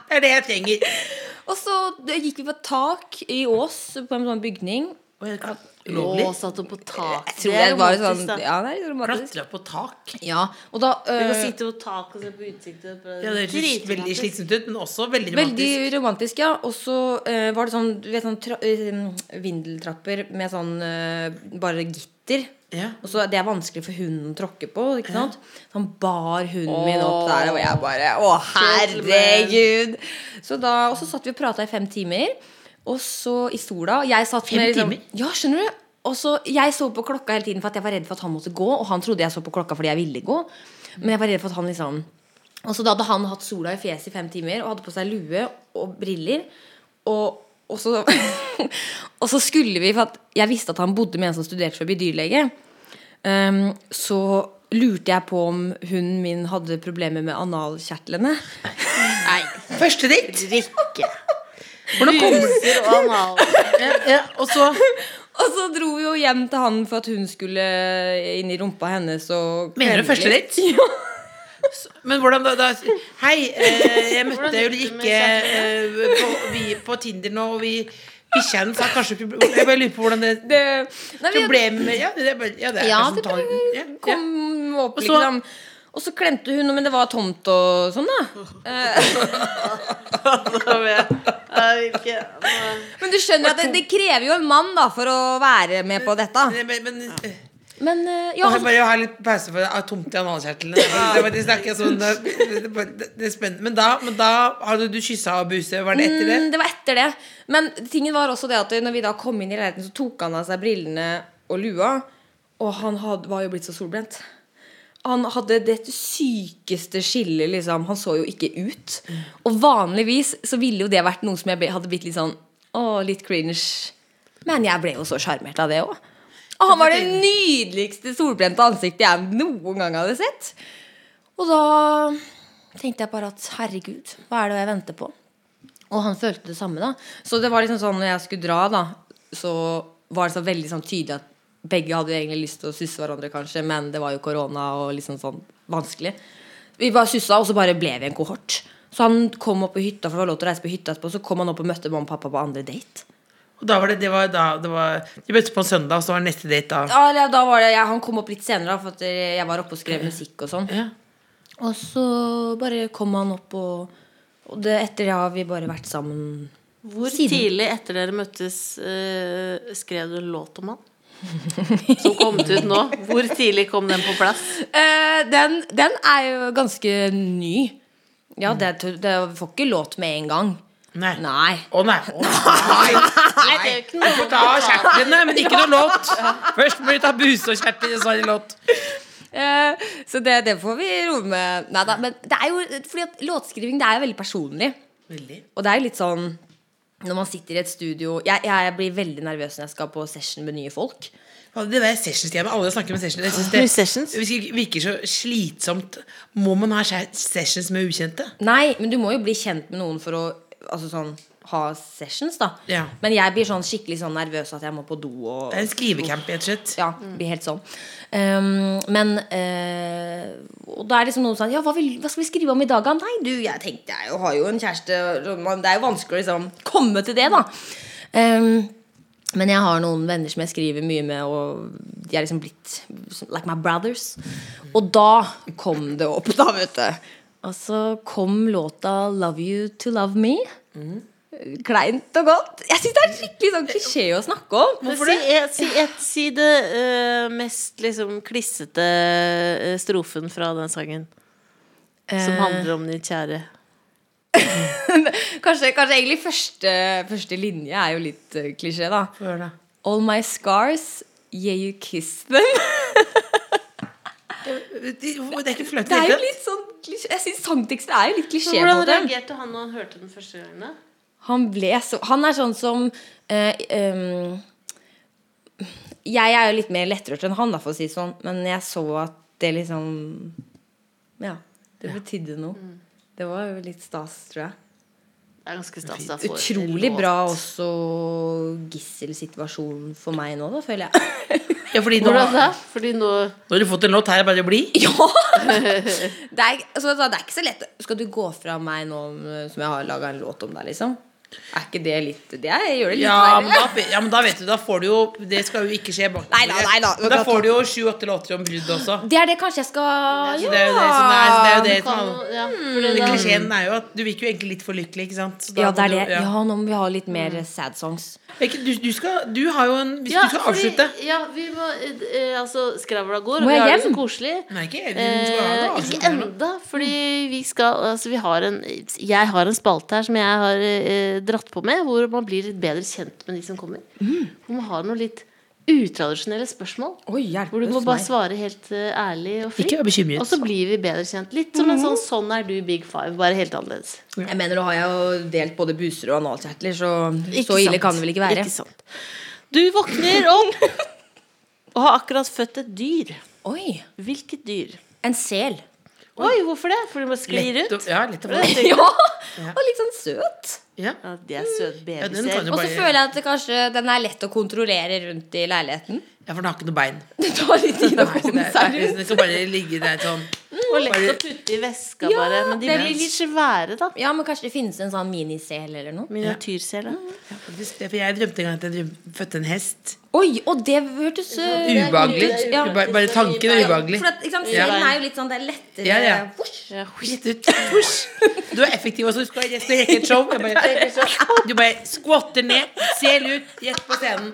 Det er det jeg trenger. Og så gikk vi på tak i Ås, på en sånn bygning. Ulovlig. Å, satt hun på tak. Jeg tror det var sånn. Ja, det er. Klatra på tak. Ja, og da Du kan eh, sitte på tak og se på utsikten. Ja, det høres veldig slitsomt ut, men også veldig Veldig romantisk. romantisk, ja. Og så øh, var det sånn, du vet, sånn tra eh, vindeltrapper med sånn øh, bare gitter. Ja. Og så Det er vanskelig for hunden å tråkke på. ikke sant? Så han bar hunden min opp der, og jeg bare Å, herregud! Så da, Og så satt vi og prata i fem timer. Og så i sola. Jeg satt Fem med, liksom, timer? Ja, skjønner du? Og så, Jeg så på klokka hele tiden for at jeg var redd for at han måtte gå. Og han trodde jeg så på klokka fordi jeg ville gå. Men jeg var redd for at han liksom Og så da hadde han hatt sola i fjeset i fem timer og hadde på seg lue og briller. Og, og, så, og så skulle vi For at jeg visste at han bodde med en som studerte for å bli dyrlege. Um, så lurte jeg på om hunden min hadde problemer med analkjertlene. Nei, Første ditt? drikke. Hvordan kommer du og anal. ja, ja, Og så Og så dro vi jo hjem til han for at hun skulle inn i rumpa hennes og Mener du første ditt? Ja. Men hvordan da, da Hei, eh, jeg møtte Ulrikke eh, på, vi, på Tinder nå, og vi Bikkja hennes har kanskje Jeg bare lurer på hvordan det Det, Problemet Ja, det Ja, det er Ja, det, det kom opp Og så- liksom. Og så klemte hun, men det var tomt og sånn, da. Men du skjønner at det, det krever jo en mann da for å være med på dette. Men, men, men eh, Men eh, ja, altså, bare ha litt pause for det tomt i analkjertlene. De er det er sånn det, det, det. Men da, men da hadde du kyssa og buse. Var det etter det? Mm, det var etter det. Men tingen var også det at når vi da kom inn i leiligheten, så tok han av seg brillene og lua. Og han had, var jo blitt så solbrent. Han hadde det sykeste skillet, liksom. Han så jo ikke ut. Og vanligvis så ville jo det vært noe som jeg hadde blitt litt sånn Å, litt cringe. Men jeg ble jo så sjarmert av det òg. Og han var det nydeligste solbrente ansiktet jeg noen gang hadde sett. Og da tenkte jeg bare at herregud, hva er det jeg venter på? Og han følte det samme, da. Så det var liksom sånn når jeg skulle dra, da, så var det så veldig sånn tydelig at begge hadde jo egentlig lyst til å susse hverandre, kanskje, men det var jo korona og liksom sånn vanskelig. Vi bare sussa, og så bare ble vi en kohort. Så han kom opp på hytta, for det var lov til å reise på hytta etterpå, så kom han opp og møtte mamma og pappa på andre date. Og da var det, det var da det var, De møttes på en søndag, og så var det neste date da. Ja, da var det, ja, Han kom opp litt senere, da, for at jeg var oppe og skrev musikk og sånn. Ja. Og så bare kom han opp, og, og det, etter det har vi bare vært sammen Hvor Siden. tidlig etter dere møttes, eh, skrev du låt om han? Som kom ut nå. Hvor tidlig kom den på plass? Uh, den, den er jo ganske ny. Ja, det, det får ikke låt med en gang. Nei. Nei. Å nei. Å, nei. Nei, Du får ta kjertlene, men ikke noe låt. Først må vi ta buse og kjertler, og så er det låt. Eh, så det, det får vi roe med. Nei da, men det er jo fordi at låtskriving det er jo veldig personlig. Veldig. Og det er jo litt sånn når man sitter i et studio Jeg, jeg blir veldig nervøs når jeg skal på session med nye folk. Det der sessions-temaet, alle snakker om sessions. Jeg synes det sessions? det virker så slitsomt. Må man ha sessions med ukjente? Nei, men du må jo bli kjent med noen for å altså sånn, ha sessions, da. Ja. Men jeg blir sånn skikkelig sånn nervøs at jeg må på do. Og, Det er en skrivecamp, rett og slett. Ja, blir helt sånn. Um, men uh, Og da er det liksom noen sånn Ja, hva, vil, hva skal vi skrive om i dag, da? Nei, du, jeg tenkte jeg har jo en kjæreste Det er jo vanskelig å liksom komme til det, da. Um, men jeg har noen venner som jeg skriver mye med, og de er liksom blitt like my brothers. Og da kom det opp, da, vet du. Og så kom låta 'Love You To Love Me'. Kleint og godt. Jeg syns det er skikkelig sånn klisjé å snakke om. Si, et- si, et, si det uh, mest liksom klissete eh, strofen fra den sangen. Som Eh. handler om din kjære. Kanskje, kanskje egentlig første, første linje er jo litt uh, klisjé, da. All my scars, yeah you kiss them. Det det er ikke flaut. Det er jo litt sånn. Jeg synes sangtekster er jo litt klisjé. hvordan reagerte han når han hørte den første gangen? Han ble så Han er sånn som eh, um, Jeg er jo litt mer lettrørt enn han, da, for å si det sånn. Men jeg så at det liksom Ja. Det betydde noe. Det var jo litt stas, tror jeg. Det er ganske stas. da, for Utrolig bra også gisselsituasjonen for meg nå, da, føler jeg. Ja, fordi nå, Hvordan da? Fordi nå har du fått en låt her, bare bli. Ja! Det er, altså, det er ikke så lett. Skal du gå fra meg nå som jeg har laga en låt om deg, liksom? Er ikke det litt Det gjør det litt Ja men, da, ja, men da vet du, da får du jo Det skal jo ikke skje bak Nei da, nei da. Da får du jo sju-åtte låter om brudd også. Det er det kanskje jeg skal ja. det er jo det som er, det er, jo det som er ja, Mm. Klisjeen er jo at du virker jo egentlig litt for lykkelig, ikke sant? Så da Ja, det er du- det. ja. Ja, nå må vi ha litt mer sad songs. Du, du, skal, du har jo en Hvis ja, du skal fordi- avslutte Ja, vi må eh, Altså, skravla går, Må og vi har det så koselig. Nei, ikke. Du Eh, ikke enda, fordi vi skal Altså, vi har en Jeg har en spalte her som jeg har eh, dratt på med, hvor man blir litt bedre kjent med de som kommer. Mm. Hvor man har noen litt utradisjonelle spørsmål. Oi, Hvor du må bare svare helt eh, ærlig og fritt. Ikke bekymret. Og så blir vi bedre kjent. Litt som en sånn 'Sånn er du, Big Five', bare helt annerledes. Jeg mener, nå har jeg jo delt både buser og analkjertler, så Ikke så ille sant. kan det vel ikke være. Ikke sant. Du våkner opp og har akkurat født et dyr. Oi, Hvilket dyr? en sel. Oi, hvorfor det? For du må skli rundt? Og, Ja, litt Det jeg. Ja, og litt sånn søt. Ja. Ja, de er søte Ja, den babysel. jo Og så bare- føler jeg at det kanskje den er lett å kontrollere rundt i leiligheten. ja, for den har ikke noe bein. Det tar litt tid å komme seg rundt. den skal bare ligge der sånn. Og lett å putte i veska, Ja, bare. Men de det blir litt- svære, da. Ja, men kanskje det finnes en sånn minisel eller noe. Miniatyrsel. ja. Ja, faktisk det, for jeg drømte en gang at jeg fødte en hest. Oi, og det hørtes uh, Ubehagelig. Ja. Bare, bare tanken er ubehagelig. For at, ikke sant, Selen er jo litt sånn, det er lettere Ja, ja. Rett ut. Du er effektiv også. Du skal, rekke et show. Bare, du bare skvatter ned, sel ut, rett på scenen.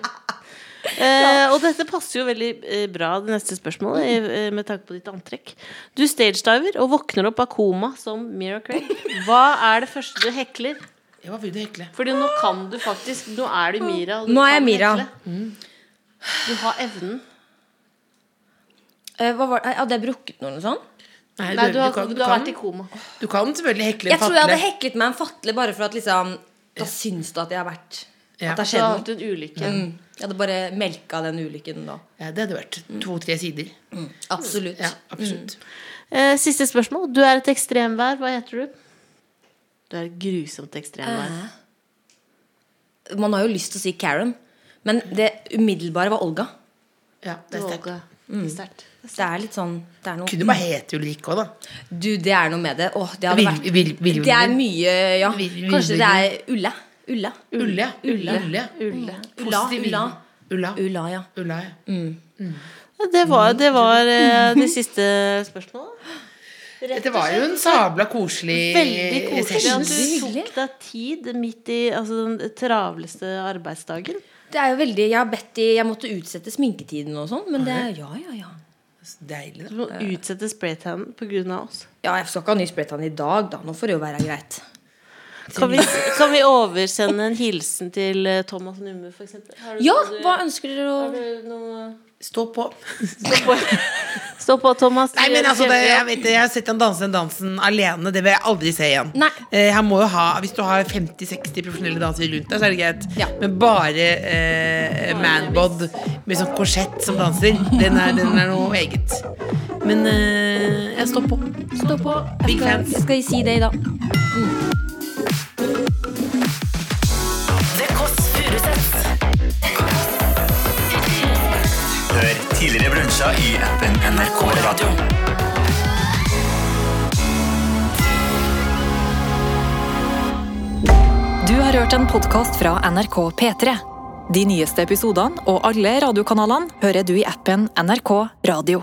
Eh, og dette passer jo veldig eh, bra, det neste spørsmålet, eh, med tanke på ditt antrekk. Du stagediver og våkner opp av koma som Mira Craig. Hva er det første du hekler? Jeg var du hekle? Fordi nå kan du faktisk Nå er du Mira. du Nå er jeg Mira. hekle. Du har evnen. Eh, hva var det? Hadde jeg brukket noe eller noe sånt? Nei, Nei, du har, kan, du har vært i koma. du kan selvfølgelig hekle Jeg tror jeg hadde heklet meg en fatle bare for at liksom Da syns du at jeg har vært Ja. At det har Du skjedd har noe. hatt en ulykke. Mm. Jeg hadde bare melka den ulykken da. Ja, det hadde vært to-tre sider. Absolutt. Ja, absolutt. Eh, siste spørsmål. Du er et ekstremvær. Hva heter du? Du er et grusomt ekstremvær. Man har jo lyst til å si Karen, men det umiddelbare var Olga. Ja, det er sterkt. Mm. Det er. Det er litt sånn det er noe, Kunne bare hete Ulrikke òg, da. Du, det er noe med det. Åh, det hadde Vil- vært vil- vil- Det er mye, ja. Vil- vil- Kanskje vil- det er Ulle. Ulle. Ulle. ja. Ulle. Ulle. Ulle. Ulla. Positiv Ulla. Ulla. Ulla, ja. Ulla, ja. Ja, Det var, det, var eh, det siste spørsmålet. Det var jo en sabla koselig Veldig koselig at du tok deg tid midt i altså, den travleste arbeidsdagen. Det er jo veldig Jeg har bedt i Jeg måtte utsette sminketiden og sånn, men det er Ja, ja, ja. Deilig, Du må utsette spraytannen pga. oss. Ja, jeg skal ikke ha ny spraytann i dag, da. Nå får det jo være greit. Kan vi, kan vi oversende en hilsen til eh, Thomas Numme, eksempel? Ja, noe du- hva ønsker dere å Stå på. Stå på, Thomas. Nei, men altså, det, jeg, vet, jeg har sett han danse den dansen alene. Det vil jeg aldri se igjen. Nei. Eh, han må jo ha, Hvis du har 50-60 profesjonelle dansere rundt deg, så er det greit. Ja. Men bare eh, manbod med sånn korsett som danser, den er, den er noe eget. Men eh, jeg står på. Stå på. Big Jeg skal, jeg skal si det i dag. The tidligere brunsja i appen NRK Radio. Du har hørt en podkast fra NRK P3. De nyeste episodene og alle radiokanalene hører du i appen NRK Radio.